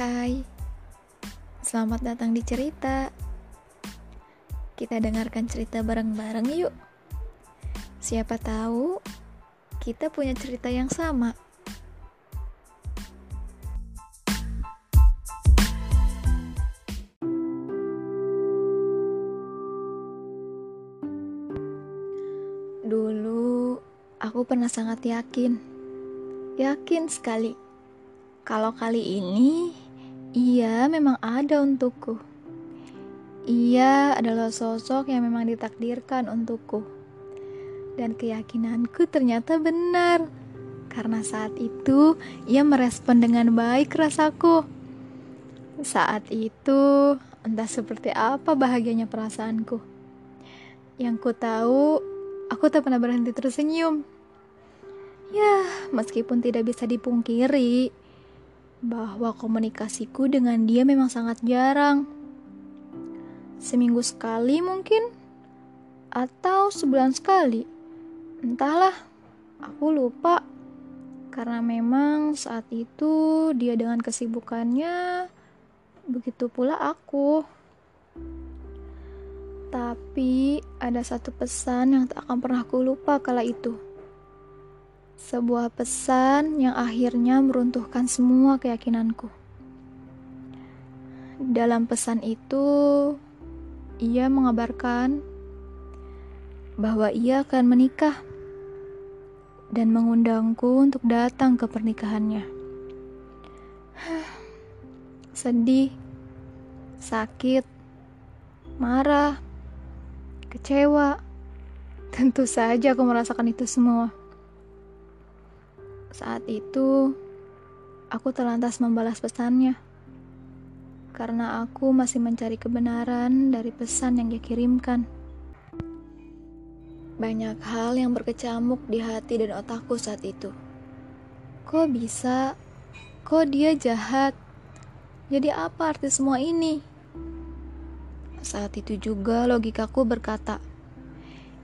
Hai, selamat datang di cerita. Kita dengarkan cerita bareng-bareng yuk. Siapa tahu kita punya cerita yang sama. Dulu aku pernah sangat yakin, yakin sekali kalau kali ini ia memang ada untukku. Ia adalah sosok yang memang ditakdirkan untukku. Dan keyakinanku ternyata benar. Karena saat itu ia merespon dengan baik rasaku. Saat itu entah seperti apa bahagianya perasaanku. Yang ku tahu, aku tak pernah berhenti tersenyum. Ya, meskipun tidak bisa dipungkiri, bahwa komunikasiku dengan dia memang sangat jarang. Seminggu sekali mungkin, atau sebulan sekali. Entahlah, aku lupa. Karena memang saat itu dia dengan kesibukannya, begitu pula aku. Tapi ada satu pesan yang tak akan pernah aku lupa kala itu. Sebuah pesan yang akhirnya meruntuhkan semua keyakinanku. Dalam pesan itu, ia mengabarkan bahwa ia akan menikah dan mengundangku untuk datang ke pernikahannya. Sedih, sakit, marah, kecewa. Tentu saja aku merasakan itu semua. Saat itu, aku terlantas membalas pesannya. Karena aku masih mencari kebenaran dari pesan yang dia kirimkan. Banyak hal yang berkecamuk di hati dan otakku saat itu. Kok bisa? Kok dia jahat? Jadi apa arti semua ini? Saat itu juga logikaku berkata,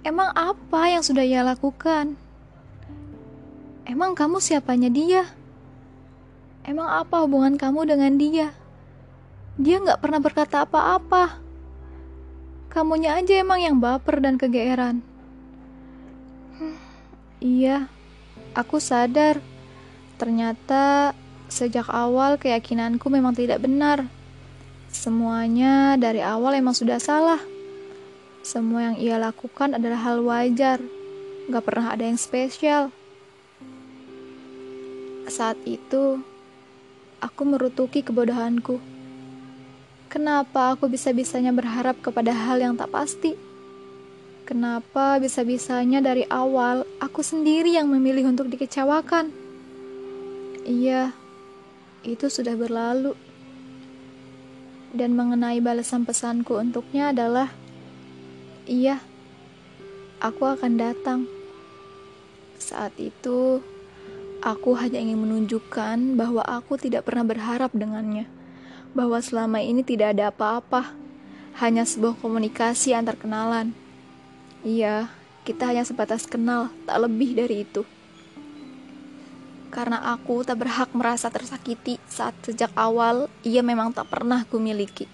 Emang apa yang sudah ia lakukan? Emang kamu siapanya dia? Emang apa hubungan kamu dengan dia? Dia nggak pernah berkata apa-apa. Kamunya aja emang yang baper dan kegeeran. Hmm, iya, aku sadar. Ternyata sejak awal keyakinanku memang tidak benar. Semuanya dari awal emang sudah salah. Semua yang ia lakukan adalah hal wajar. Gak pernah ada yang spesial. Saat itu, aku merutuki kebodohanku. Kenapa aku bisa-bisanya berharap kepada hal yang tak pasti? Kenapa bisa-bisanya dari awal aku sendiri yang memilih untuk dikecewakan? Iya, itu sudah berlalu. Dan mengenai balasan pesanku untuknya adalah, iya, aku akan datang. Saat itu, Aku hanya ingin menunjukkan bahwa aku tidak pernah berharap dengannya, bahwa selama ini tidak ada apa-apa, hanya sebuah komunikasi antar kenalan. Iya, kita hanya sebatas kenal, tak lebih dari itu. Karena aku tak berhak merasa tersakiti saat sejak awal ia memang tak pernah kumiliki.